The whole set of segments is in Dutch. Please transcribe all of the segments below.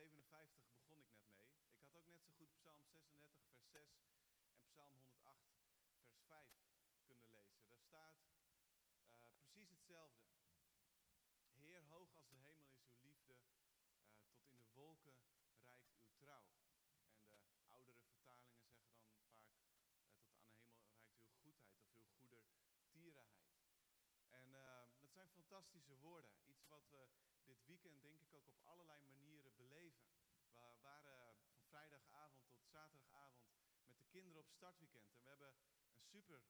57 begon ik net mee. Ik had ook net zo goed Psalm 36, vers 6 en Psalm 108, vers 5 kunnen lezen. Daar staat uh, precies hetzelfde. Heer, hoog als de hemel is uw liefde, uh, tot in de wolken reikt uw trouw. En de oudere vertalingen zeggen dan vaak, uh, tot aan de hemel reikt uw goedheid of uw goedertierenheid. En dat zijn fantastische woorden. Iets wat we dit weekend denk ik ook op allerlei manieren beleven. We waren van vrijdagavond tot zaterdagavond met de kinderen op startweekend. En we hebben een super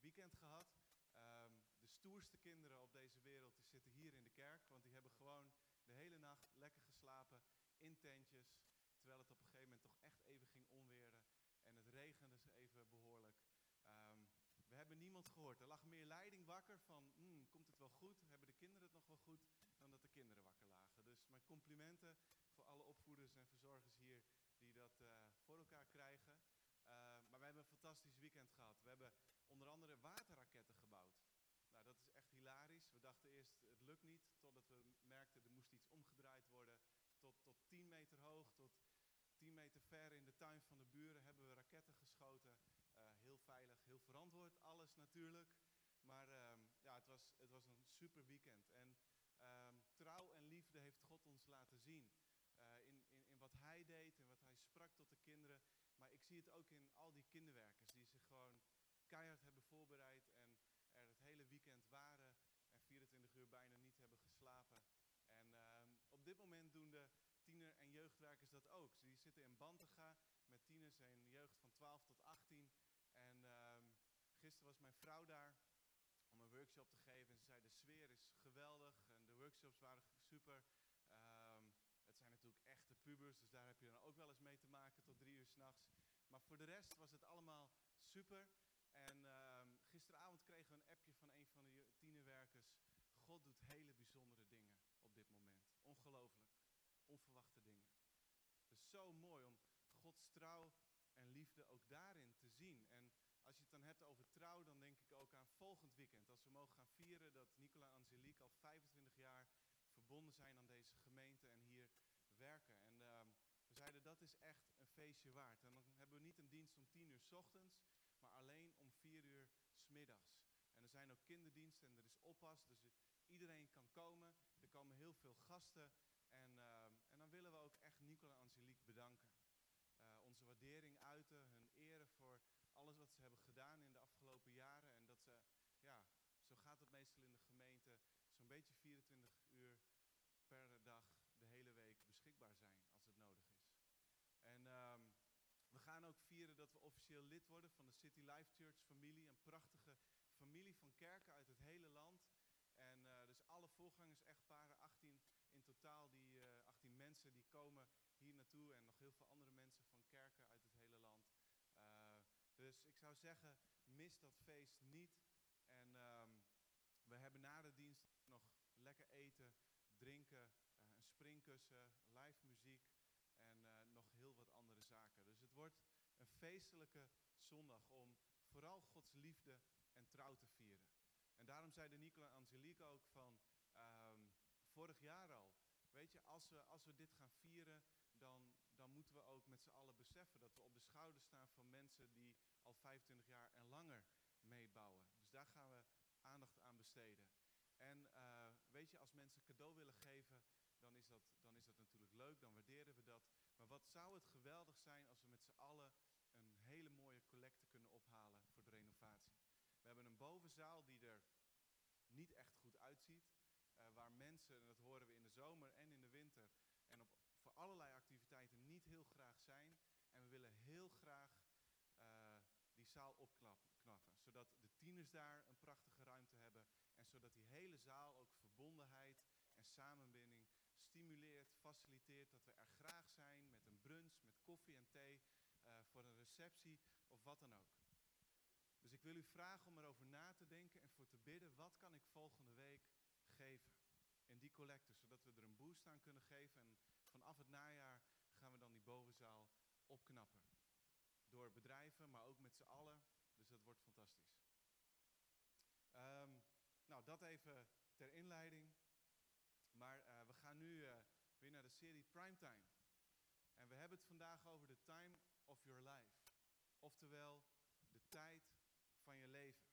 weekend gehad. Um, de stoerste kinderen op deze wereld die zitten hier in de kerk. Want die hebben gewoon de hele nacht lekker geslapen in tentjes. Terwijl het op een gegeven moment toch echt even ging onweren. En het regende ze even behoorlijk. Um, we hebben niemand gehoord. Er lag meer leiding wakker van, hmm, wel goed? Hebben de kinderen het nog wel goed? Dan dat de kinderen wakker lagen. Dus mijn complimenten voor alle opvoeders en verzorgers hier die dat uh, voor elkaar krijgen. Uh, maar we hebben een fantastisch weekend gehad. We hebben onder andere waterraketten gebouwd. Nou, dat is echt hilarisch. We dachten eerst, het lukt niet, totdat we merkten, er moest iets omgedraaid worden. Tot, tot 10 meter hoog, tot 10 meter ver in de tuin van de buren hebben we raketten geschoten. Uh, heel veilig, heel verantwoord, alles natuurlijk. Maar uh, het was, het was een super weekend. En uh, trouw en liefde heeft God ons laten zien. Uh, in, in, in wat hij deed en wat hij sprak tot de kinderen. Maar ik zie het ook in al die kinderwerkers die zich gewoon keihard hebben voorbereid. En er het hele weekend waren. En 24 uur bijna niet hebben geslapen. En ehm, op dit moment doen de tiener- en jeugdwerkers dat ook. Die zitten in Bantega met tieners en jeugd van 12 tot 18. En uh, gisteren was mijn vrouw daar workshop te geven. En ze zei, de sfeer is geweldig en de workshops waren super. Uh, het zijn natuurlijk echte pubers, dus daar heb je dan ook wel eens mee te maken tot drie uur s'nachts. Maar voor de rest was het allemaal super. En uh, gisteravond kregen we een appje van een van de tienerwerkers. God doet hele bijzondere dingen op dit moment. Ongelooflijk. Onverwachte dingen. Het is zo mooi om Gods trouw en liefde ook daarin te zien. En als je het dan hebt over trouw, dan denk ik ook aan volgend weekend. Als we mogen gaan vieren dat Nicola en Angelique al 25 jaar verbonden zijn aan deze gemeente en hier werken. En uh, we zeiden dat is echt een feestje waard. En dan hebben we niet een dienst om 10 uur s ochtends, maar alleen om 4 uur s middags. En er zijn ook kinderdiensten en er is oppas, dus iedereen kan komen. Er komen heel veel gasten. En, uh, en dan willen we ook echt Nicola en Angelique bedanken. Uh, onze waardering uiten, alles wat ze hebben gedaan in de afgelopen jaren. En dat ze, ja, zo gaat het meestal in de gemeente, zo'n beetje 24 uur per dag de hele week beschikbaar zijn als het nodig is. En um, we gaan ook vieren dat we officieel lid worden van de City Life Church familie. Een prachtige familie van kerken uit het hele land. En uh, dus alle voorgangers, echtparen, 18 in totaal, die, uh, 18 mensen die komen hier naartoe. En nog heel veel andere mensen van kerken uit het hele dus ik zou zeggen, mis dat feest niet. En um, we hebben na de dienst nog lekker eten, drinken, uh, een springkussen, live muziek en uh, nog heel wat andere zaken. Dus het wordt een feestelijke zondag om vooral Gods liefde en trouw te vieren. En daarom zeiden Nicola en Angelique ook van um, vorig jaar al, weet je, als we, als we dit gaan vieren, dan, dan moeten we ook met z'n allen beseffen dat we op de schouder staan van mensen die al 25 jaar en langer meebouwen. Dus daar gaan we aandacht aan besteden. En uh, weet je, als mensen cadeau willen geven, dan is, dat, dan is dat natuurlijk leuk, dan waarderen we dat. Maar wat zou het geweldig zijn als we met z'n allen een hele mooie collecte kunnen ophalen voor de renovatie. We hebben een bovenzaal die er niet echt goed uitziet. Uh, waar mensen, en dat horen we in de zomer en in de winter, en op, voor allerlei activiteiten niet heel graag zijn. En we willen heel graag uh, die zaal opknappen. Zodat de tieners daar een prachtige ruimte hebben. En zodat die hele zaal ook verbondenheid en samenbinding stimuleert, faciliteert. Dat we er graag zijn met een brunch, met koffie en thee, uh, voor een receptie of wat dan ook. Dus ik wil u vragen om erover na te denken en voor te bidden. Wat kan ik volgende week geven in die collecte, zodat we er een boost aan kunnen geven. En vanaf het najaar gaan we dan die bovenzaal opknappen. Door bedrijven, maar ook met z'n allen. Dus dat wordt fantastisch. Um, nou, dat even ter inleiding. Maar uh, we gaan nu uh, weer naar de serie Primetime. we hebben het vandaag over de time of your life. Oftewel, de tijd van je leven.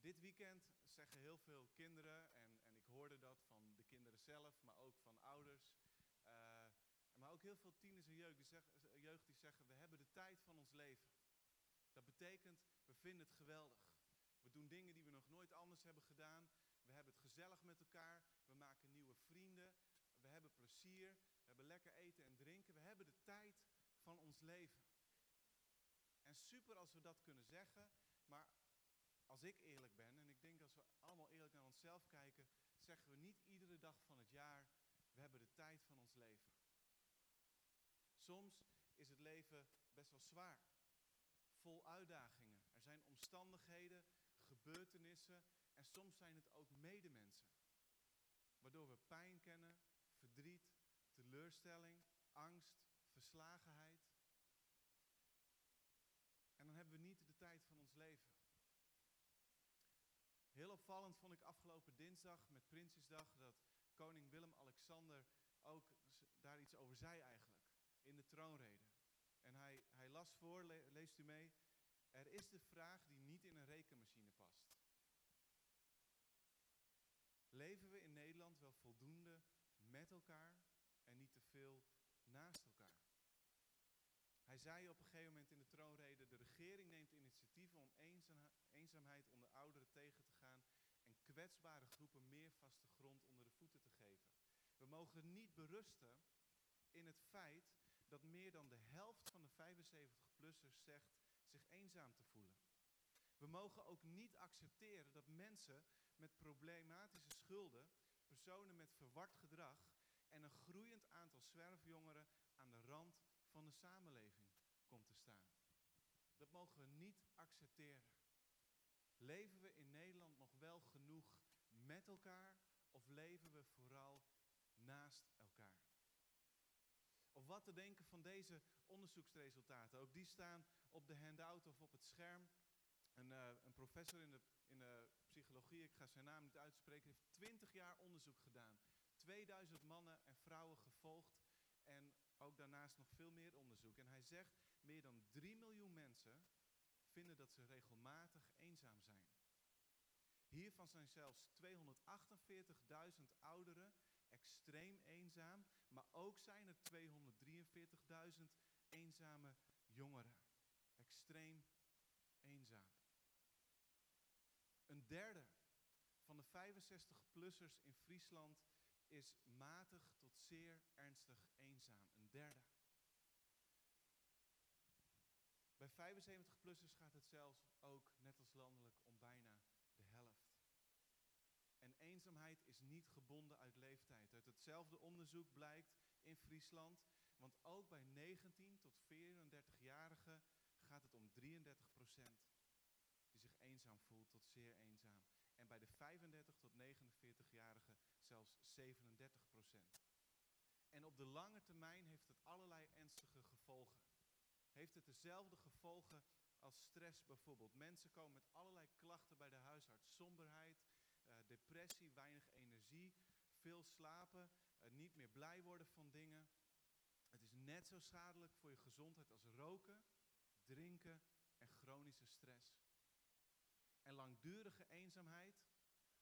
Dit weekend zeggen heel veel kinderen, en, en ik hoorde dat van de kinderen zelf, maar ook van ouders. Eh, heel veel tieners en jeugd die, zeggen, jeugd die zeggen, we hebben de tijd van ons leven. Dat betekent, we vinden het geweldig. We doen dingen die we nog nooit anders hebben gedaan. We hebben het gezellig met elkaar. We maken nieuwe vrienden. We hebben plezier. We hebben lekker eten en drinken. We hebben de tijd van ons leven. En super als we dat kunnen zeggen. Maar als ik eerlijk ben, en ik denk als we allemaal eerlijk naar onszelf kijken, zeggen we niet iedere dag van het jaar, we hebben de tijd van ons leven. Soms is het leven best wel zwaar, vol uitdagingen. Er zijn omstandigheden, gebeurtenissen en soms zijn het ook medemensen. Waardoor we pijn kennen, verdriet, teleurstelling, angst, verslagenheid. En dan hebben we niet de tijd van ons leven. Heel opvallend vond ik afgelopen dinsdag met Prinsjesdag dat koning Willem-Alexander ook daar iets over zei eigenlijk. In de troonrede. En hij, hij las voor, le- leest u mee. Er is de vraag die niet in een rekenmachine past. Leven we in Nederland wel voldoende met elkaar en niet te veel naast elkaar? Hij zei op een gegeven moment in de troonrede, de regering neemt initiatieven om eenza- eenzaamheid onder ouderen tegen te gaan en kwetsbare groepen meer vaste grond onder de voeten te geven. We mogen niet berusten in het feit dat meer dan de helft van de 75-plussers zegt zich eenzaam te voelen. We mogen ook niet accepteren dat mensen met problematische schulden, personen met verward gedrag en een groeiend aantal zwerfjongeren aan de rand van de samenleving komt te staan. Dat mogen we niet accepteren. Leven we in Nederland nog wel genoeg met elkaar of leven we vooral naast elkaar? Of wat te denken van deze onderzoeksresultaten? Ook die staan op de handout of op het scherm. Een, eh, een professor in de, in de psychologie, ik ga zijn naam niet uitspreken, heeft 20 jaar onderzoek gedaan. 2000 mannen en vrouwen gevolgd en ook daarnaast nog veel meer onderzoek. En hij zegt, meer dan 3 miljoen mensen vinden dat ze regelmatig eenzaam zijn. Hiervan zijn zelfs 248.000 ouderen extreem eenzaam, maar ook zijn er 243.000 eenzame jongeren. Extreem eenzaam. Een derde van de 65-plussers in Friesland is matig tot zeer ernstig eenzaam. Een derde. Bij 75-plussers gaat het zelfs ook, net als landelijk, om bijna eenzaamheid is niet gebonden uit leeftijd. Uit hetzelfde onderzoek blijkt in Friesland, want ook bij 19 tot 34-jarigen gaat het om 33 procent die zich eenzaam voelt tot zeer eenzaam. En bij de 35 tot 49-jarigen zelfs 37 procent. En op de lange termijn heeft het allerlei ernstige gevolgen. Heeft het dezelfde gevolgen als stress bijvoorbeeld. Mensen komen met allerlei klachten bij de huisarts. Somberheid, depressie, weinig energie, veel slapen, eh, niet meer blij worden van dingen. Het is net zo schadelijk voor je gezondheid als roken, drinken en chronische stress. En langdurige eenzaamheid,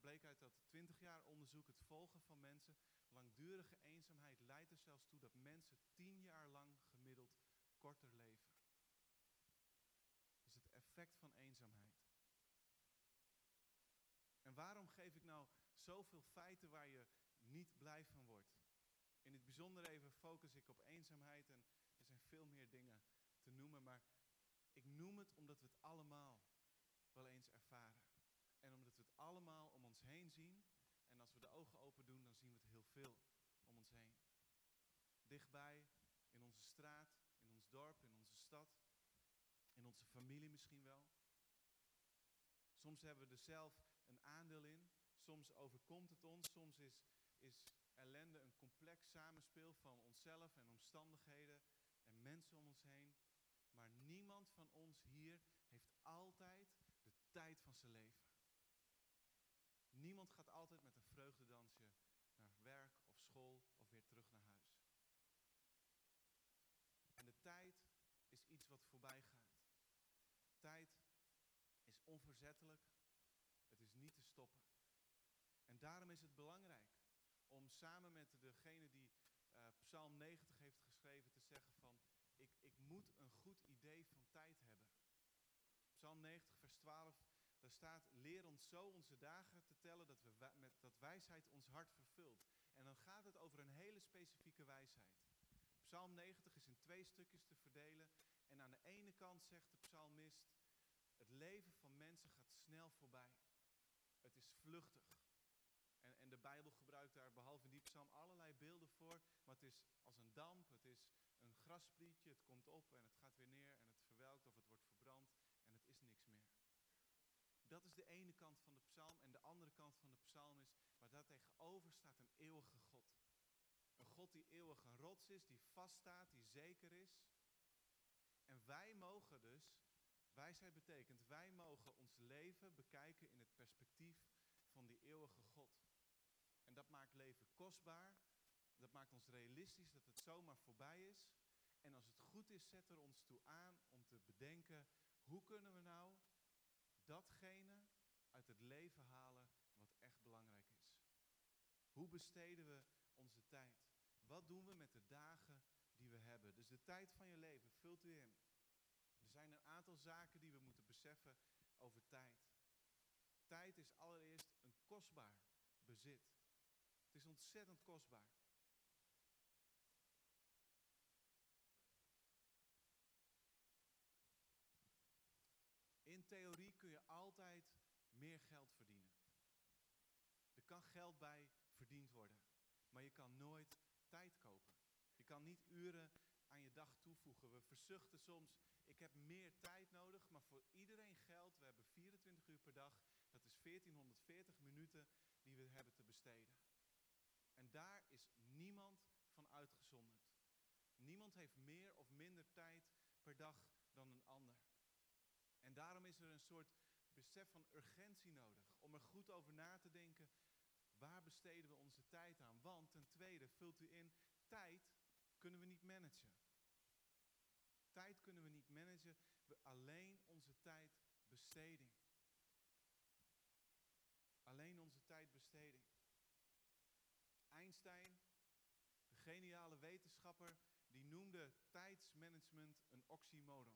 bleek uit dat 20 jaar onderzoek het volgen van mensen, langdurige eenzaamheid leidt er zelfs toe dat mensen 10 jaar lang gemiddeld korter leven. Is het effect van eenzaamheid. En waarom geef ik nou zoveel feiten waar je niet blij van wordt? In het bijzonder even focus ik op eenzaamheid en er zijn veel meer dingen te noemen, maar ik noem het omdat we het allemaal wel eens ervaren. En omdat we het allemaal om ons heen zien. En als we de ogen open doen, dan zien we het heel veel om ons heen. Dichtbij, in onze straat, in ons dorp, in onze stad, in onze familie misschien wel. Soms hebben we er zelf een aandeel in. Soms overkomt het ons. Soms is, is ellende een complex samenspeel van onszelf en omstandigheden en mensen om ons heen. Maar niemand van ons hier heeft altijd de tijd van zijn leven. Niemand gaat altijd met een vreugdedansje naar werk of school of weer terug naar huis. tijd is iets wat voorbij gaat. Tijd is onverzettelijk. Het is niet te En daarom is het belangrijk om samen met degene die uh, Psalm 90 heeft geschreven te zeggen van ik, ik moet een goed idee van tijd hebben. Psalm 90 vers 12, daar staat leer ons zo onze dagen te tellen dat, we, met, dat wijsheid ons hart vervult. En dan gaat het over een hele specifieke wijsheid. Psalm 90 is in twee stukjes te verdelen. En aan de ene kant zegt de psalmist, het leven van mensen gaat snel voorbij. Is vluchtig. En, en de Bijbel gebruikt daar behalve die psalm allerlei beelden voor. Maar het is als een damp, het is een grasprietje, het komt op en het gaat weer neer en het verwelkt of het wordt verbrand en het is niks meer. Dat is de ene kant van de psalm en de andere kant van de psalm is daar tegenover staat een eeuwige God. Een God die eeuwig een rots is, die vaststaat, die zeker is. En wij mogen dus, wijsheid betekent, wij mogen ons leven bekijken in het perspectief van die eeuwige God. En dat maakt leven kostbaar. Dat maakt ons realistisch dat het zomaar voorbij is. En als het goed is, zet er ons toe aan om te bedenken, hoe kunnen we nou datgene uit het leven halen wat echt belangrijk is? Hoe besteden we onze tijd? Wat doen we met de dagen die we hebben? Dus de tijd van je leven, vult u in. Er zijn een aantal zaken die we moeten beseffen over tijd. Tijd is allereerst een kostbaar bezit. Het is ontzettend kostbaar. In theorie kun je altijd meer geld verdienen. Er kan geld bij verdiend worden. Maar je kan nooit tijd kopen. Je kan niet uren aan je dag toevoegen. We verzuchten soms, ik heb meer tijd nodig, maar voor iedereen geldt, we hebben 24 uur per dag. Dat is 1440 minuten die we hebben te besteden. En daar is niemand van uitgezonderd. Niemand heeft meer of minder tijd per dag dan een ander. En daarom is er een soort besef van urgentie nodig. Om er goed over na te denken, waar besteden we onze tijd aan? Want ten tweede, vult u in, tijd kunnen we niet managen. Tijd kunnen we niet managen, we alleen onze tijd besteding. Alleen onze tijdbesteding. Einstein, de geniale wetenschapper, die noemde tijdsmanagement een oxymoron.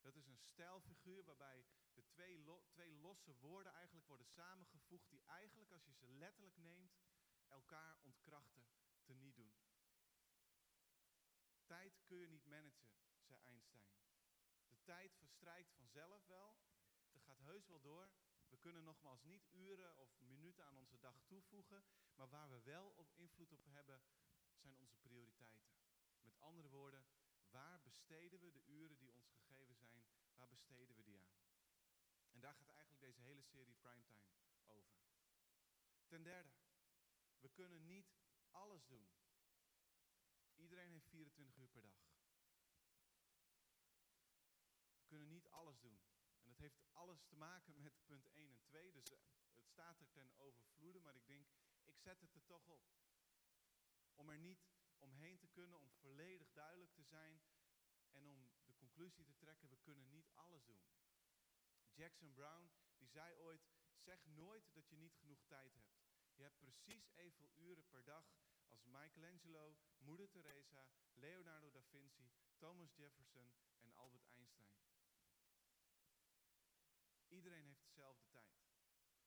Dat is een stijlfiguur waarbij de twee, twee losse woorden eigenlijk worden samengevoegd, die eigenlijk, als je ze letterlijk neemt, elkaar ontkrachten, te niet doen. Tijd kun je niet managen, zei Einstein. De tijd verstrijkt vanzelf wel. Het gaat heus wel door. We kunnen nogmaals niet uren of minuten aan onze dag toevoegen. Maar waar we wel op invloed op hebben, zijn onze prioriteiten. Met andere woorden, waar besteden we de uren die ons gegeven zijn, waar besteden we die aan? En daar gaat eigenlijk deze hele serie Primetime over. Ten derde, we kunnen niet alles doen. Iedereen heeft 24 uur per dag. We kunnen niet alles doen. En dat heeft alles te maken met punt 1 en 2. Dus eh, het staat er ten overvloede, maar ik denk, ik zet het er toch op. Om er niet omheen te kunnen, om volledig duidelijk te zijn en om de conclusie te trekken, we kunnen niet alles doen. Jackson Brown, die zei ooit, zeg nooit dat je niet genoeg tijd hebt. Je hebt precies evenveel uren per dag als Michelangelo, Moeder Teresa, Leonardo da Vinci, Thomas Jefferson en Albert Einstein. Iedereen heeft dezelfde tijd.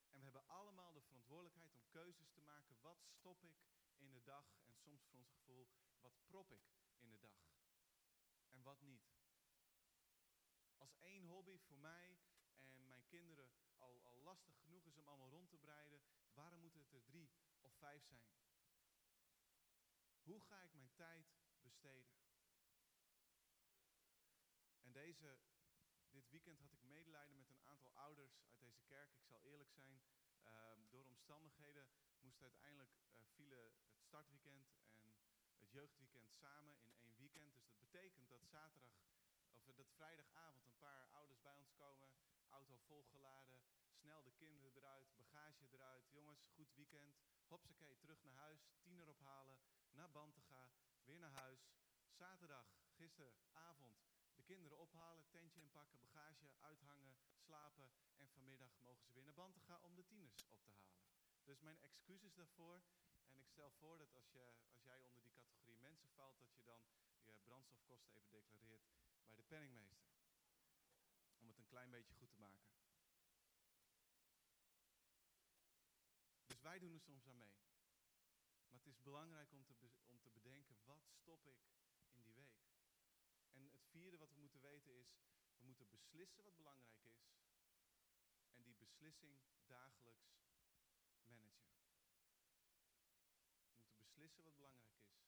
En we hebben allemaal de verantwoordelijkheid om keuzes te maken. Wat stop ik in de dag? En soms voor ons gevoel, wat prop ik in de dag? En wat niet? Als één hobby voor mij en mijn kinderen al, al lastig genoeg is om allemaal rond te breiden, waarom moeten het er drie of vijf zijn? Hoe ga ik mijn tijd besteden? En deze, dit weekend had ik medelijden met een aantal ouders uit deze kerk. Ik zal eerlijk zijn, uh, door omstandigheden moest uiteindelijk uh, vielen het startweekend en het jeugdweekend samen in één weekend. Dus dat betekent dat zaterdag, of dat vrijdagavond een paar ouders bij ons komen, auto volgeladen, snel de kinderen eruit, bagage eruit. Jongens, goed weekend. Hopsakee, terug naar huis, tiener ophalen, naar Bantega, weer naar huis. Zaterdag gisteravond de kinderen ophalen, tentje inpakken, bagage uithangen, slapen. En vanmiddag mogen ze weer naar Bantenga om de tieners op te halen. Dus mijn excuses daarvoor. En ik stel voor dat als, je, als jij onder die categorie mensen valt, dat je dan je brandstofkosten even declareert bij de penningmeester. Om het een klein beetje goed te maken. Dus wij doen er soms aan mee. Maar het is belangrijk om te, om te bedenken, wat stop ik in die week? En het vierde wat we moeten weten is, we moeten beslissen wat belangrijk is. En die beslissing dagelijks managen. We moeten beslissen wat belangrijk is.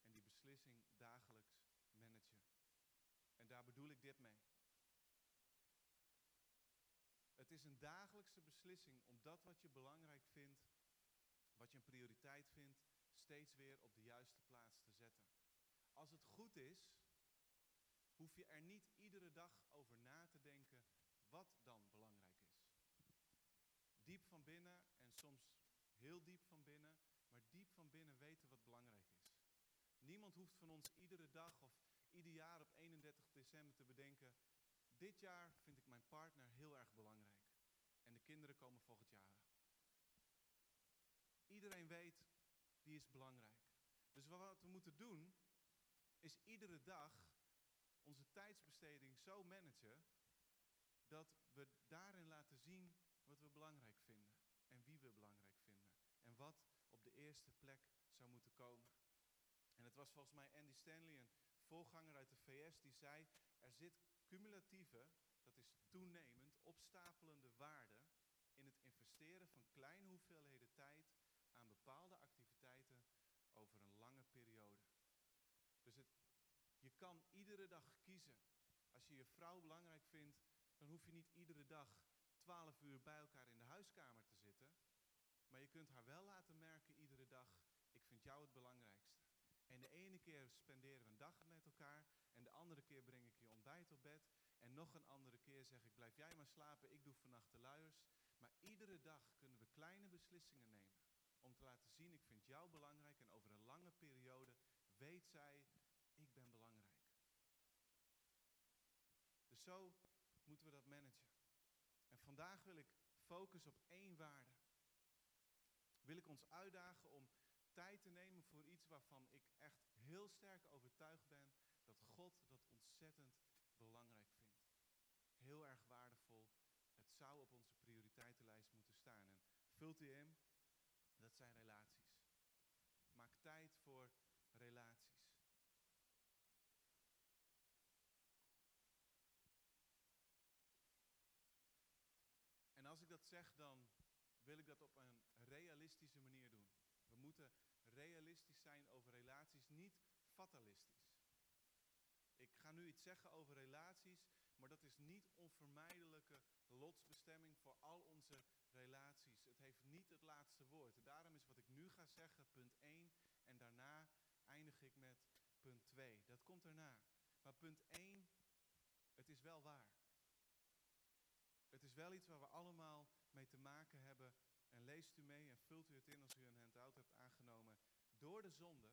En die beslissing dagelijks managen. En daar bedoel ik dit mee. Het is een dagelijkse beslissing om dat wat je belangrijk vindt, wat je een prioriteit vindt, steeds weer op de juiste plaats te zetten. Als het goed is, hoef je er niet iedere dag over na te denken wat dan belangrijk is. Diep van binnen en soms heel diep van binnen, maar diep van binnen weten wat belangrijk is. Niemand hoeft van ons iedere dag of ieder jaar op 31 december te bedenken, dit jaar vind ik mijn partner heel erg belangrijk. En de kinderen komen volgend jaar. Iedereen weet, die is belangrijk. Dus wat we moeten doen, is iedere dag onze tijdsbesteding zo managen dat we daarin laten zien wat we belangrijk vinden en wie we belangrijk vinden en wat op de eerste plek zou moeten komen. En het was volgens mij Andy Stanley, een voorganger uit de VS, die zei: er zit cumulatieve, dat is toenemend, opstapelende waarde in het investeren van kleine hoeveelheden tijd aan bepaalde activiteiten over een lange periode. Dus het, je kan iedere dag kiezen. Als je je vrouw belangrijk vindt, dan hoef je niet iedere dag 12 uur bij elkaar in de huiskamer te zitten. Maar je kunt haar wel laten merken iedere dag, ik vind jou het belangrijkste. En de ene keer spenderen we een dag met elkaar en de andere keer breng ik je ontbijt op bed. En nog een andere keer zeg ik, blijf jij maar slapen, ik doe vannacht de luiers. Maar iedere dag kunnen we kleine beslissingen nemen om te laten zien, ik vind jou belangrijk en over een lange periode weet zij, ik ben belangrijk. Dus zo moeten we dat managen. En vandaag wil ik focussen op één waarde. Wil ik ons uitdagen om tijd te nemen voor iets waarvan ik echt heel sterk overtuigd ben dat God dat ontzettend belangrijk vindt. Heel erg waardevol. Het zou op onze prioriteitenlijst moeten staan. En vult u in, dat zijn relaties. Maak tijd voor relaties. En als ik dat zeg, dan wil ik dat op een realistische manier doen. We moeten realistisch zijn over relaties, niet fatalistisch. Ik ga nu iets zeggen over relaties, maar dat is niet onvermijdelijke lotsbestemming voor al onze relaties. Het heeft niet het laatste woord. Daarom is wat ik nu ga zeggen punt 1 en daarna eindig ik met punt 2. Dat komt erna. Maar punt 1, het is wel waar. Het is wel iets waar we allemaal mee te maken hebben. En leest u mee en vult u het in als u een handout hebt aangenomen. Door de zonde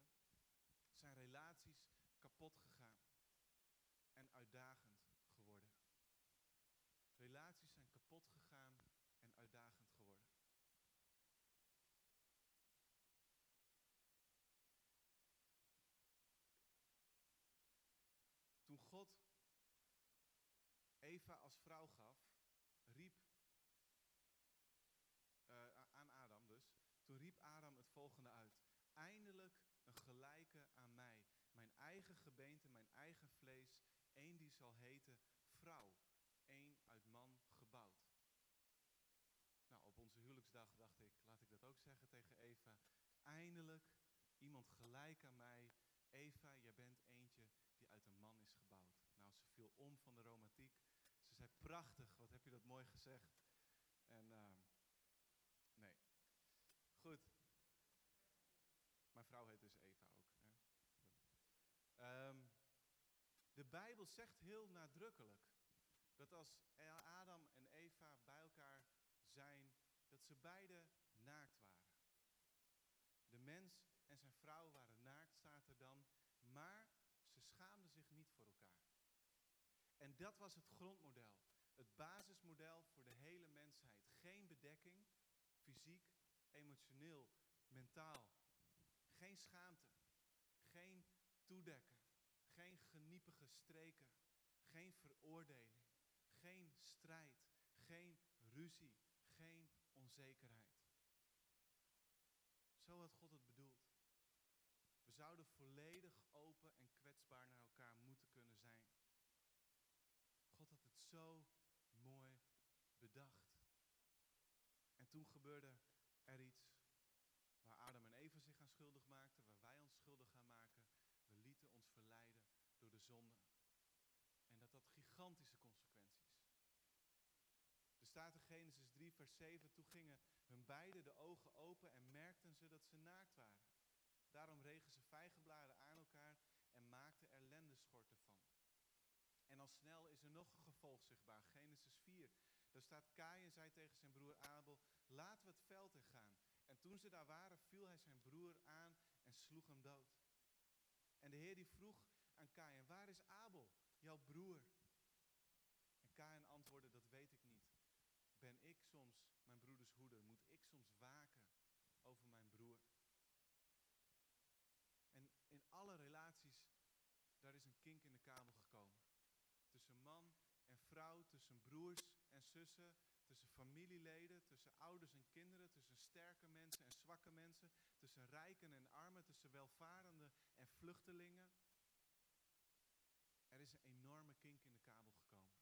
zijn relaties kapot gegaan en uitdagend geworden. Relaties zijn kapot gegaan en uitdagend geworden. Toen God Eva als vrouw gaf, riep uh, aan Adam dus, toen riep Adam het volgende uit. Eindelijk een gelijke aan mij, mijn eigen gebeente, mijn eigen vlees, één die zal heten vrouw, één uit man gebouwd. Nou, op onze huwelijksdag dacht ik, laat ik dat ook zeggen tegen Eva. Eindelijk iemand gelijk aan mij. Eva, jij bent eentje die uit een man is gebouwd. Nou, ze viel om van de romantiek. Ze zei, prachtig, wat heb je dat mooi gezegd. En, uh, nee. Goed. Vrouw heet dus Eva ook. Hè? Um, de Bijbel zegt heel nadrukkelijk dat als Adam en Eva bij elkaar zijn, dat ze beide naakt waren. De mens en zijn vrouw waren naakt, staat er dan, maar ze schaamden En dat was het grondmodel. Het basismodel voor de hele mensheid. Geen bedekking, fysiek, emotioneel, mentaal. Geen schaamte. Geen toedekken. Geen geniepige streken. Geen veroordeling. Geen strijd. Geen ruzie. Geen onzekerheid. Zo had God het bedoeld. We zouden volledig open en kwetsbaar naar elkaar moeten kunnen zijn. God had het zo mooi bedacht. En toen gebeurde er iets waar Adam en Eva zich aan schuldig maakten, waar wij ons schuldig gaan maken. We lieten ons verleiden door de zonde. En dat had gigantische consequenties. Er staat in Genesis 3, vers 7, toen gingen hun beiden de ogen open en merkten ze dat ze naakt waren. Daarom regen ze vijgenbladen aan elkaar en maakten er lendeschorten van. En al snel is er nog een gevolg zichtbaar. Genesis 4. Daar staat Kain zei tegen zijn broer Abel, laten we het veld in gaan. En toen ze daar waren, viel hij zijn broer aan en sloeg hem dood. En de Heer die vroeg aan Kain, waar is Abel, jouw broer? En Kain antwoordde, dat weet ik niet. Ben ik soms mijn broeders hoeder? Moet ik soms waken over mijn broer? En in alle relaties, daar is een kink in de kabel gekomen. Tussen man en vrouw, tussen broers en zussen, tussen familieleden, tussen ouders en kinderen, tussen sterke mensen en zwakke mensen, tussen rijken en armen, tussen welvarenden en vluchtelingen. Is een enorme kink in de kabel gekomen.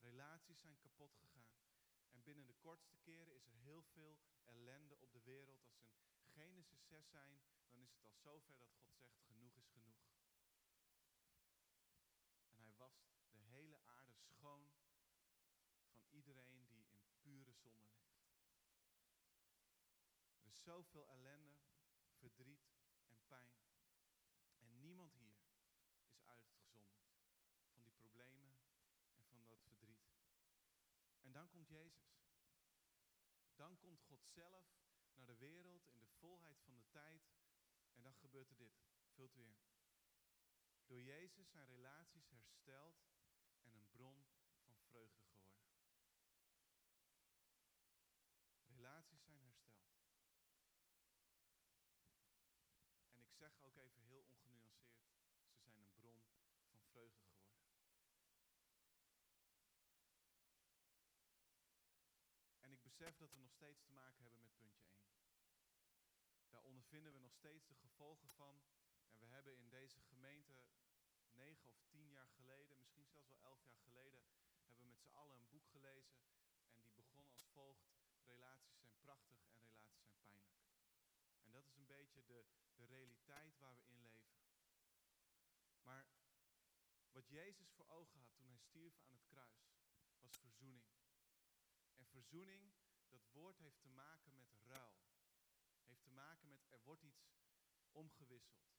Relaties zijn kapot gegaan. En binnen de kortste keren is er heel veel ellende op de wereld. Als in Genesis 6 zijn, dan is het al zover dat God zegt, genoeg is genoeg. En hij wast de hele aarde schoon van iedereen die in pure zonde leeft. Er is zoveel ellende, verdriet en pijn. En niemand hier is uitgezonderd van die problemen en van dat verdriet. En dan komt Jezus. Dan komt God zelf naar de wereld in de volheid van de tijd. En dan gebeurt er dit. Vult in. Door Jezus zijn relaties hersteld en een bron van vreugde geworden. Relaties zijn hersteld. En ik zeg ook even heel ongenuanceerd, ze zijn een bron van vreugde geworden. En ik besef dat we nog steeds te maken hebben met puntje 1. Daar ondervinden we nog steeds de gevolgen van. En we hebben in deze gemeente negen of tien jaar geleden, misschien zelfs wel elf jaar geleden, hebben we met z'n allen een boek gelezen. En die begon als volgt. Relaties zijn prachtig en relaties zijn pijnlijk. En dat is een beetje de realiteit waar we in leven. Maar wat Jezus voor ogen had toen hij stierf aan het kruis, was verzoening. En verzoening, dat woord heeft te maken met ruil. Heeft te maken met er wordt iets omgewisseld.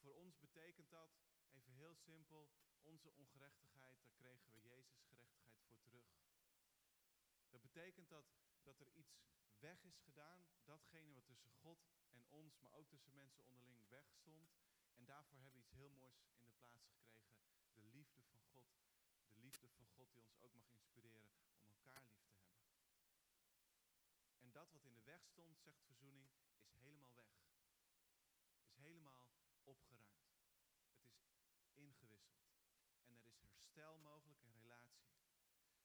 Voor ons betekent dat, even heel simpel, onze ongerechtigheid, daar kregen we Jezus gerechtigheid voor terug. Dat betekent dat, dat er iets weg is gedaan, datgene wat tussen God en ons, maar ook tussen mensen onderling wegstond. En daarvoor hebben we iets heel moois in de plaats gekregen. De liefde van God. De liefde van God die ons ook mag inspireren om elkaar lief te hebben. En wat in de weg stond, zegt verzoening, is helemaal weg. Is helemaal opgeruimd. Het is ingewisseld. En er is herstel mogelijk in relatie.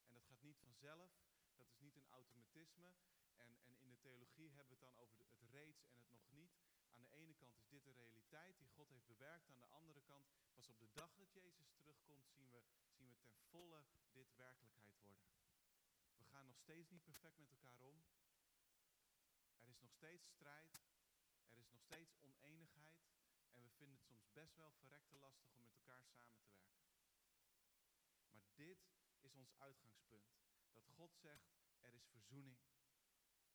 En dat gaat niet vanzelf. Dat is niet een automatisme. En, en in de theologie hebben we het dan over de, het reeds en het nog niet. Aan de ene kant is dit de realiteit die God heeft bewerkt. Aan de andere kant, pas op de dag dat Jezus terugkomt, zien we, zien we ten volle dit werkelijkheid worden. We gaan nog steeds niet perfect met. Er is nog steeds strijd. Er is nog steeds oneenigheid. En we vinden het soms best wel verrekte lastig om met elkaar samen te werken. Maar dit is ons uitgangspunt. Dat God zegt, er is verzoening.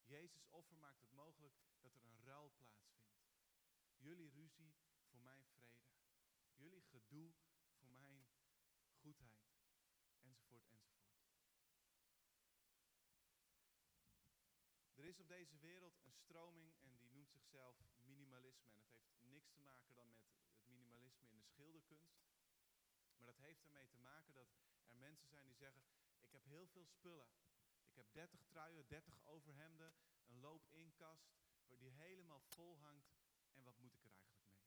Jezus offer maakt het mogelijk dat er een ruil plaatsvindt. Jullie ruzie voor mijn vrede. Jullie gedoe voor mijn goedheid. Enzovoort, enzovoort. Er is op deze wereld een stroming en die noemt zichzelf minimalisme. En het heeft niks te maken dan met het minimalisme in de schilderkunst. Maar dat heeft ermee te maken dat er mensen zijn die zeggen: Ik heb heel veel spullen. Ik heb 30 truien, 30 overhemden, een loop-inkast die helemaal vol hangt. En wat moet ik er eigenlijk mee?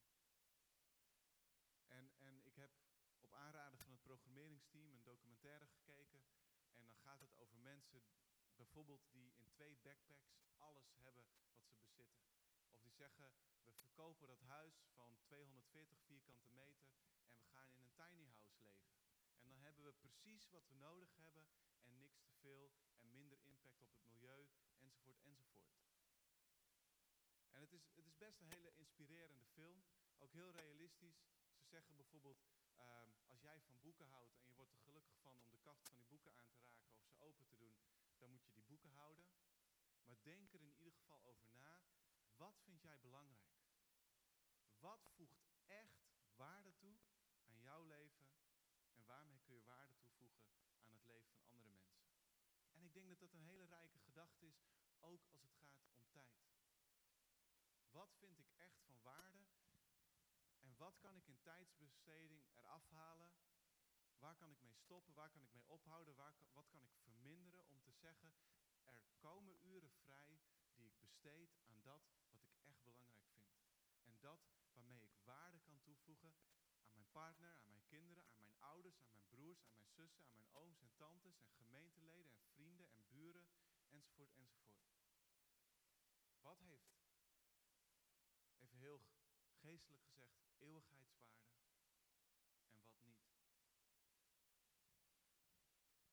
En, en ik heb op aanraden van het programmeringsteam een documentaire gekeken. En dan gaat het over mensen, bijvoorbeeld die in twee backpacks alles hebben wat ze bezitten. Of die zeggen, we verkopen dat huis van 240 vierkante meter en we gaan in een tiny house leven. En dan hebben we precies wat we nodig hebben en niks te veel en minder impact op het milieu, enzovoort, enzovoort. En het is, het is best een hele inspirerende film, ook heel realistisch. Ze zeggen bijvoorbeeld, ehm, als jij van boeken houdt en je wordt er gelukkig van om de kaft van die boeken aan te raken of ze open te doen, dan moet je die boeken houden. Maar denk er in ieder geval over na, wat vind jij belangrijk? Wat voegt echt waarde toe aan jouw leven en waarmee kun je waarde toevoegen aan het leven van andere mensen? En ik denk dat dat een hele rijke gedachte is, ook als het gaat om tijd. Wat vind ik echt van waarde? En wat kan ik in tijdsbesteding eraf halen? Waar kan ik mee stoppen? Waar kan ik mee ophouden? Waar, wat kan ik verminderen om te zeggen, er komen uren vrij die ik besteed aan dat wat ik echt belangrijk vind. En dat waarmee ik waarde kan toevoegen aan mijn partner, aan mijn kinderen, aan mijn ouders, aan mijn broers, aan mijn zussen, aan mijn ooms en tantes en gemeenteleden en vrienden en buren, enzovoort, enzovoort. Wat heeft even heel geestelijk gezegd, eeuwigheidswaarde en wat niet.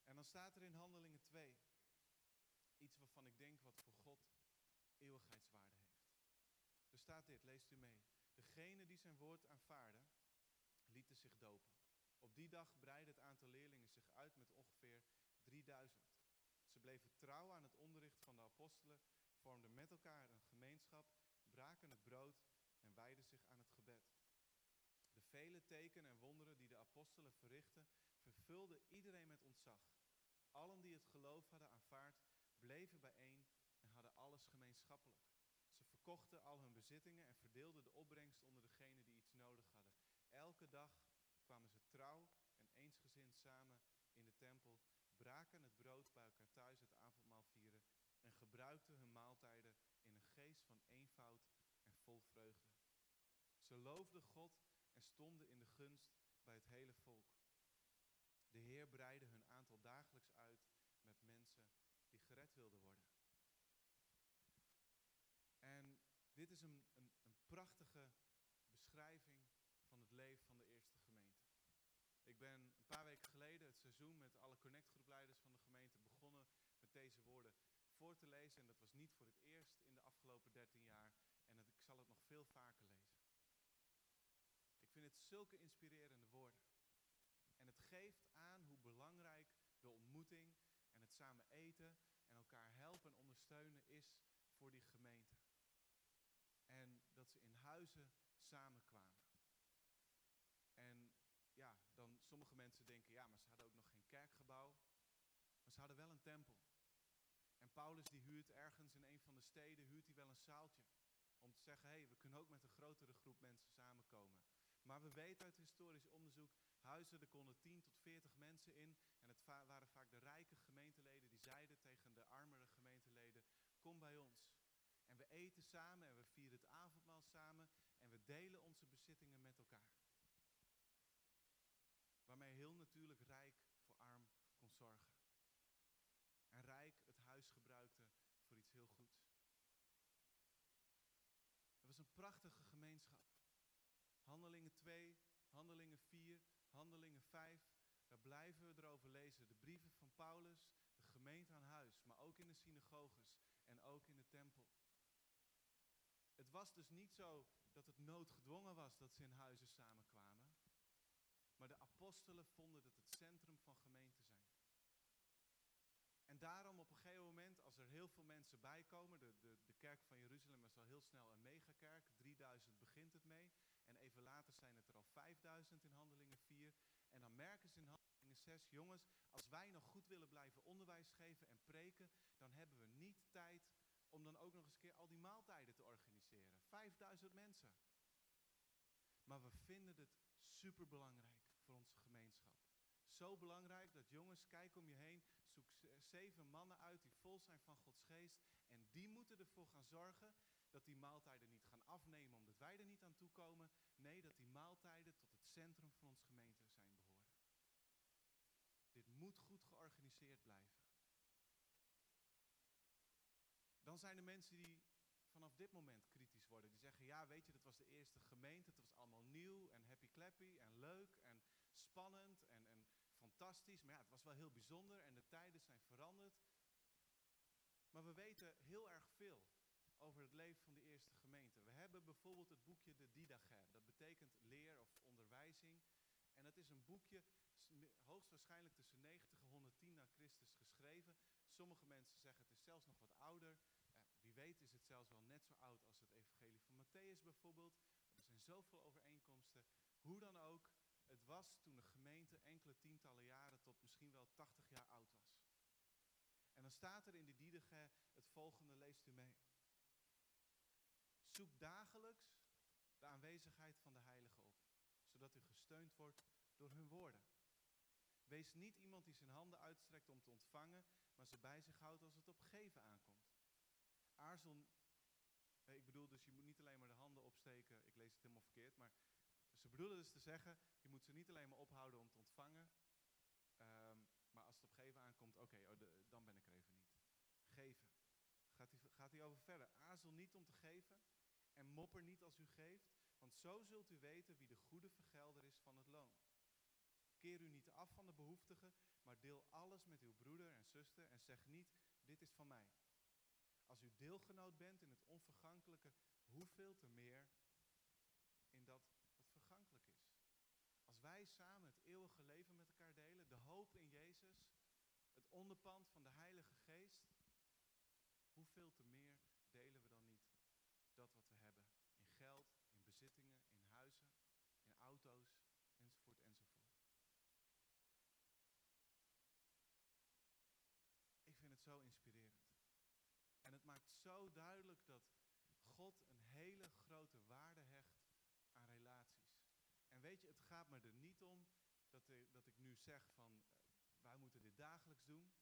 En dan staat er in Handelingen 2 iets waarvan ik denk wat voor God eeuwigheidswaarde heeft. Er staat dit, leest u mee. Degene die zijn woord aanvaarden, lieten zich dopen. Op die dag breidde het aantal leerlingen zich uit met ongeveer 3000. Ze bleven trouw aan het onderricht van de apostelen, vormden met elkaar een gemeenschap, braken het brood en wijden zich aan het gebed. De vele tekenen en wonderen die de apostelen verrichtten, vervulden iedereen met ontzag. Allen die het geloof hadden aanvaard, bleven bijeen en hadden alles gemeenschappelijk. Ze verkochten al hun bezittingen en verdeelden de opbrengst onder degenen die iets nodig hadden. Elke dag kwamen ze trouw en eensgezind samen in de tempel, braken het brood bij elkaar thuis het avondmaal vieren en gebruikten hun maaltijden in een geest van eenvoud en vol vreugde. Ze loofden God en stonden in de gunst bij het hele volk. De Heer breidde hun dagelijks uit met mensen die gered wilden worden. En dit is een, een, een prachtige beschrijving van het leven van de eerste gemeente. Ik ben een paar weken geleden het seizoen met alle connectgroepleiders van de gemeente begonnen met deze woorden voor te lezen. En dat was niet voor het eerst in de afgelopen 13 jaar. En ik zal het nog veel vaker lezen. Ik vind het zulke inspirerende woorden. En het geeft de ontmoeting en het samen eten en elkaar helpen en ondersteunen is voor die gemeente. En dat ze in huizen samenkwamen. En ja, dan sommige mensen denken, ja, maar ze hadden ook nog geen kerkgebouw. Maar ze hadden wel een tempel. En Paulus die huurt ergens in een van de steden, huurt hij wel een zaaltje. Om te zeggen, hé, hey, we kunnen ook met een grotere groep mensen samenkomen. Maar we weten uit historisch onderzoek, huizen, er konden 10 tot 40 mensen in. En het waren vaak de rijke gemeenteleden die zeiden tegen de armere gemeenteleden, kom bij ons. En we eten samen en we vieren het avondmaal samen en we delen onze bezittingen met elkaar. Waarmee heel natuurlijk rijk voor arm kon zorgen. En rijk het huis gebruikte voor iets heel goeds. Het was een prachtige gemeenschap. Handelingen 2, Handelingen 4, Handelingen 5. Daar blijven we erover lezen. De brieven van Paulus, de gemeente aan huis, maar ook in de synagoges en ook in de tempel. Het was dus niet zo dat het noodgedwongen was dat ze in huizen samenkwamen. Maar de apostelen vonden dat het centrum van gemeente zijn. En daarom op een gegeven moment, als er heel veel mensen bijkomen, de, de, de kerk van Jeruzalem is al heel snel een megakerk, 3000 begint het mee. En even later zijn het er al 5000 in Handelingen 4. En dan merken ze in Handelingen 6, jongens, als wij nog goed willen blijven onderwijs geven en preken, dan hebben we niet tijd om dan ook nog eens een keer al die maaltijden te organiseren. 5000 mensen. Maar we vinden het superbelangrijk voor onze gemeenschap. Zo belangrijk dat jongens, kijk om je heen, zoek zeven mannen uit die vol zijn van Gods geest. En die moeten ervoor gaan zorgen dat die maaltijden niet gaan afnemen omdat wij er niet aan toe komen. Nee, dat die maaltijden tot het centrum van onze gemeente zijn moet goed georganiseerd blijven. Dan zijn er mensen die vanaf dit moment kritisch worden. Die zeggen, ja weet je, dat was de eerste gemeente, het was allemaal nieuw en happy clappy en leuk en spannend en, en fantastisch. Maar ja, het was wel heel bijzonder en de tijden zijn veranderd. Maar we weten heel erg veel over het leven van de eerste gemeente. We hebben bijvoorbeeld het boekje de Didache. Dat betekent leer of onderwijzing. En dat is een boekje hoogstwaarschijnlijk tussen 90 en 110 na Christus geschreven. Sommige mensen zeggen het is zelfs nog wat ouder. wie weet is het zelfs wel net zo oud als het evangelie van Matthäus bijvoorbeeld. Er zijn zoveel overeenkomsten. Hoe dan ook, het was toen de gemeente enkele tientallen jaren tot misschien wel 80 jaar oud was. En dan staat er in de Diedege het volgende, leest u mee. Zoek dagelijks de aanwezigheid van de Heilige op, zodat u gesteund wordt door hun woorden. Wees niet iemand die zijn handen uitstrekt om te ontvangen, maar ze bij zich houdt als het op geven aankomt. Aarzel, ik bedoel dus, je moet niet alleen maar de handen opsteken, ik lees het helemaal verkeerd, maar ze bedoelen dus te zeggen, je moet ze niet alleen maar ophouden om te ontvangen, ehm, maar als het op geven aankomt, oké, oh, dan ben ik er even niet. Geven. Gaat hij, gaat over verder. Aarzel niet om te geven en mopper niet als u geeft, want zo zult u weten wie de goede vergelder is van het loon. Keer u niet af van de behoeftigen, maar deel alles met uw broeder en zuster en zeg niet, dit is van mij. Als u deelgenoot bent in het onvergankelijke, hoeveel te meer in dat wat vergankelijk is. Als wij samen het eeuwige leven met elkaar delen, de hoop in Jezus, het onderpand van de Heilige Geest, hoeveel te meer delen we dan niet dat wat we hebben in geld, in bezittingen, in huizen, in auto's, enzovoort, enzovoort. Ik vind het zo inspirerend. En het maakt duidelijk dat God een hele grote waarde hecht aan relaties. En weet je, het gaat me er niet om dat, dat ik nu zeg van uh, wij moeten dit dagelijks doen.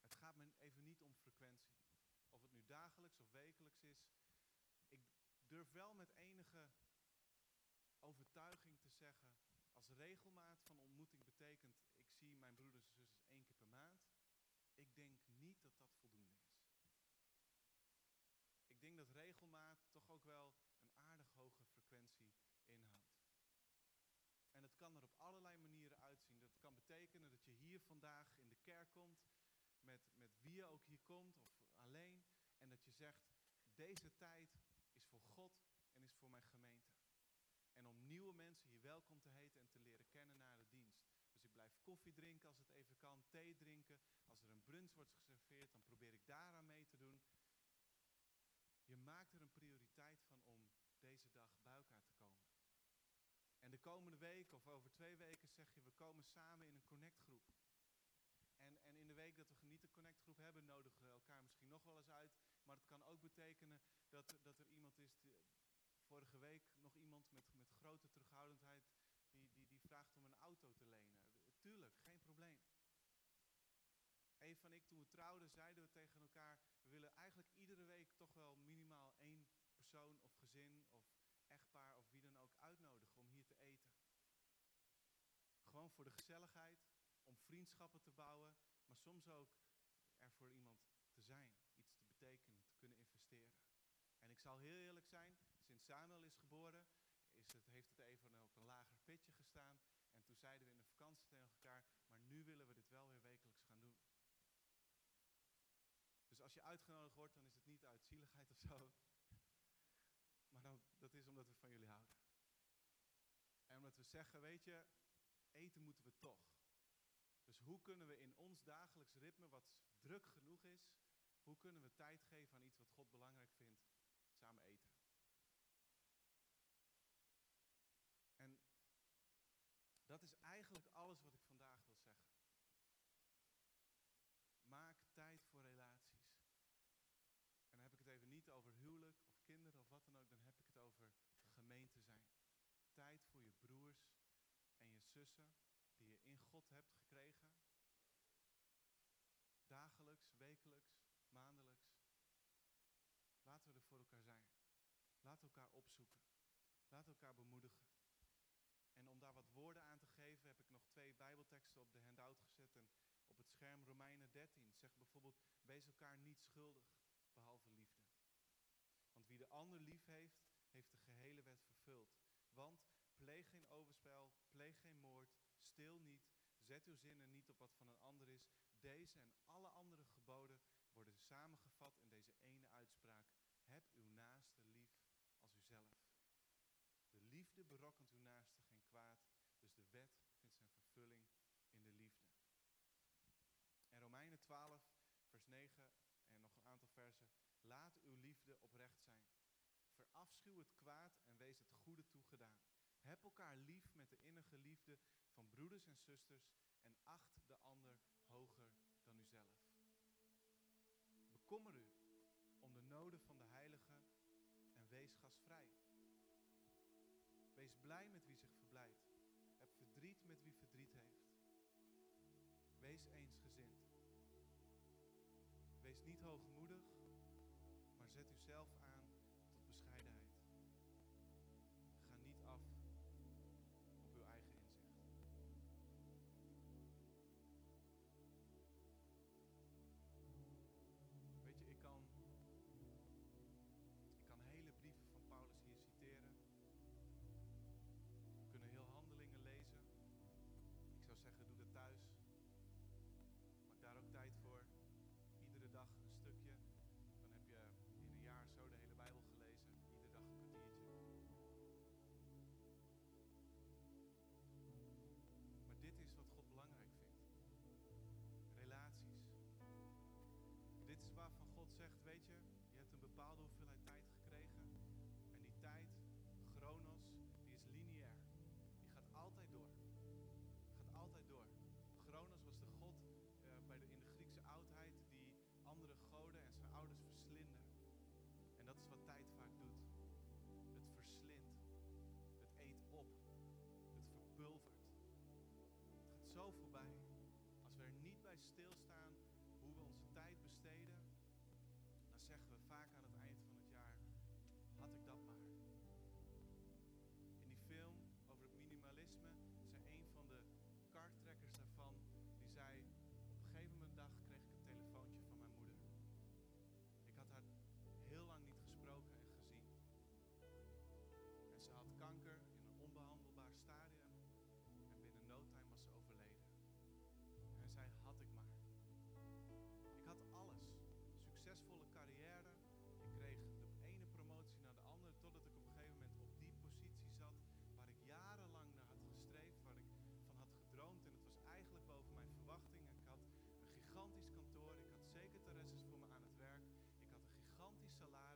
Het gaat me even niet om frequentie. Of het nu dagelijks of wekelijks is. Ik durf wel met enige overtuiging te zeggen, als regelmaat van ontmoeting betekent, ik zie mijn broeders en zusters één keer per maand. Ik denk niet dat dat voldoende is. Ik denk dat regelmaat toch ook wel een aardig hoge frequentie inhoudt. En het kan er op allerlei manieren uitzien. Dat kan betekenen dat je hier vandaag in de kerk komt, met, met wie je ook hier komt, of alleen, en dat je zegt, deze tijd is voor God en is voor mijn gemeente. En om nieuwe mensen hier welkom te heten en te leren kennen na de dienst. Dus ik blijf koffie drinken als het even kan, thee drinken. Als er een brunch wordt geserveerd, dan probeer ik daaraan mee te doen. Je maakt er een prioriteit van om deze dag bij elkaar te komen. En de komende week of over twee weken zeg je, we komen samen in een connectgroep. En, en in de week dat we genieten connectgroep hebben, nodigen we elkaar misschien nog wel eens uit. Maar het kan ook betekenen dat, dat er iemand is, vorige week nog iemand met, met grote terughoudendheid, die, die, die vraagt om een auto te lenen. Tuurlijk, geen probleem. Een van ik, toen we trouwden, zeiden we tegen elkaar, we willen eigenlijk iedere week toch wel minimaal één persoon of gezin of of wie dan ook uitnodigen om hier te eten. Gewoon voor de gezelligheid, om vriendschappen te bouwen, maar soms ook er voor iemand te zijn, iets te betekenen, te kunnen investeren. En ik zal heel eerlijk zijn, sinds Samuel is geboren, is het, heeft het even op een lager pitje gestaan. En toen zeiden we in de vakantie tegen elkaar, maar nu willen we dit wel weer wekelijks gaan doen. Dus als je uitgenodigd wordt, dan is het niet uit zieligheid of zo. Dat is omdat we van jullie houden. En omdat we zeggen, weet je, eten moeten we toch. Dus hoe kunnen we in ons dagelijks ritme, wat druk genoeg is, hoe kunnen we tijd geven aan iets wat God belangrijk vindt? Samen eten. En dat is eigenlijk alles wat ik vandaag wil zeggen. Maak tijd voor relaties. En dan heb ik het even niet over huwelijk of kinderen of wat dan ook, dan heb over gemeente zijn. Tijd voor je broers en je zussen die je in God hebt gekregen. Dagelijks, wekelijks, maandelijks. Laten we er voor elkaar zijn. We elkaar opzoeken. We elkaar bemoedigen. En om daar wat woorden aan te geven, heb ik nog twee Bijbelteksten op de handout gezet en op het scherm Romeinen 13. Zegt bijvoorbeeld: Wees elkaar niet schuldig, behalve liefde. Want wie de ander lief heeft, heeft de gehele wet vervuld. Want pleeg geen overspel, pleeg geen moord, stil niet, zet uw zinnen niet op wat van een ander is. Deze en alle andere geboden worden samengevat in deze ene uitspraak. Heb uw naaste lief als uzelf. De liefde berokkent uw naaste geen kwaad, dus de wet vindt zijn vervulling in de liefde. En Romeinen 12, vers 9 en nog een aantal versen. Laat uw liefde oprecht zijn. Verafschuw het kwaad en wees het goede toegedaan. Heb elkaar lief met de innige liefde van broeders en zusters en acht de ander hoger dan uzelf. Bekommer u om de noden van de heiligen en wees gastvrij. Wees blij met wie zich verblijdt. Heb verdriet met wie verdriet heeft. Wees eensgezind. Wees niet hoogmoedig, maar zet uzelf aan zo voorbij. Als we er niet bij stilstaan hoe we onze tijd besteden, dan zeggen we vaak aan het eind van het jaar: had ik dat maar. In die film over het minimalisme zei een van de karttrekkers daarvan, die zei: op een gegeven moment dag kreeg ik een telefoontje van mijn moeder. Ik had haar heel lang niet gesproken en gezien. En ze had kanker een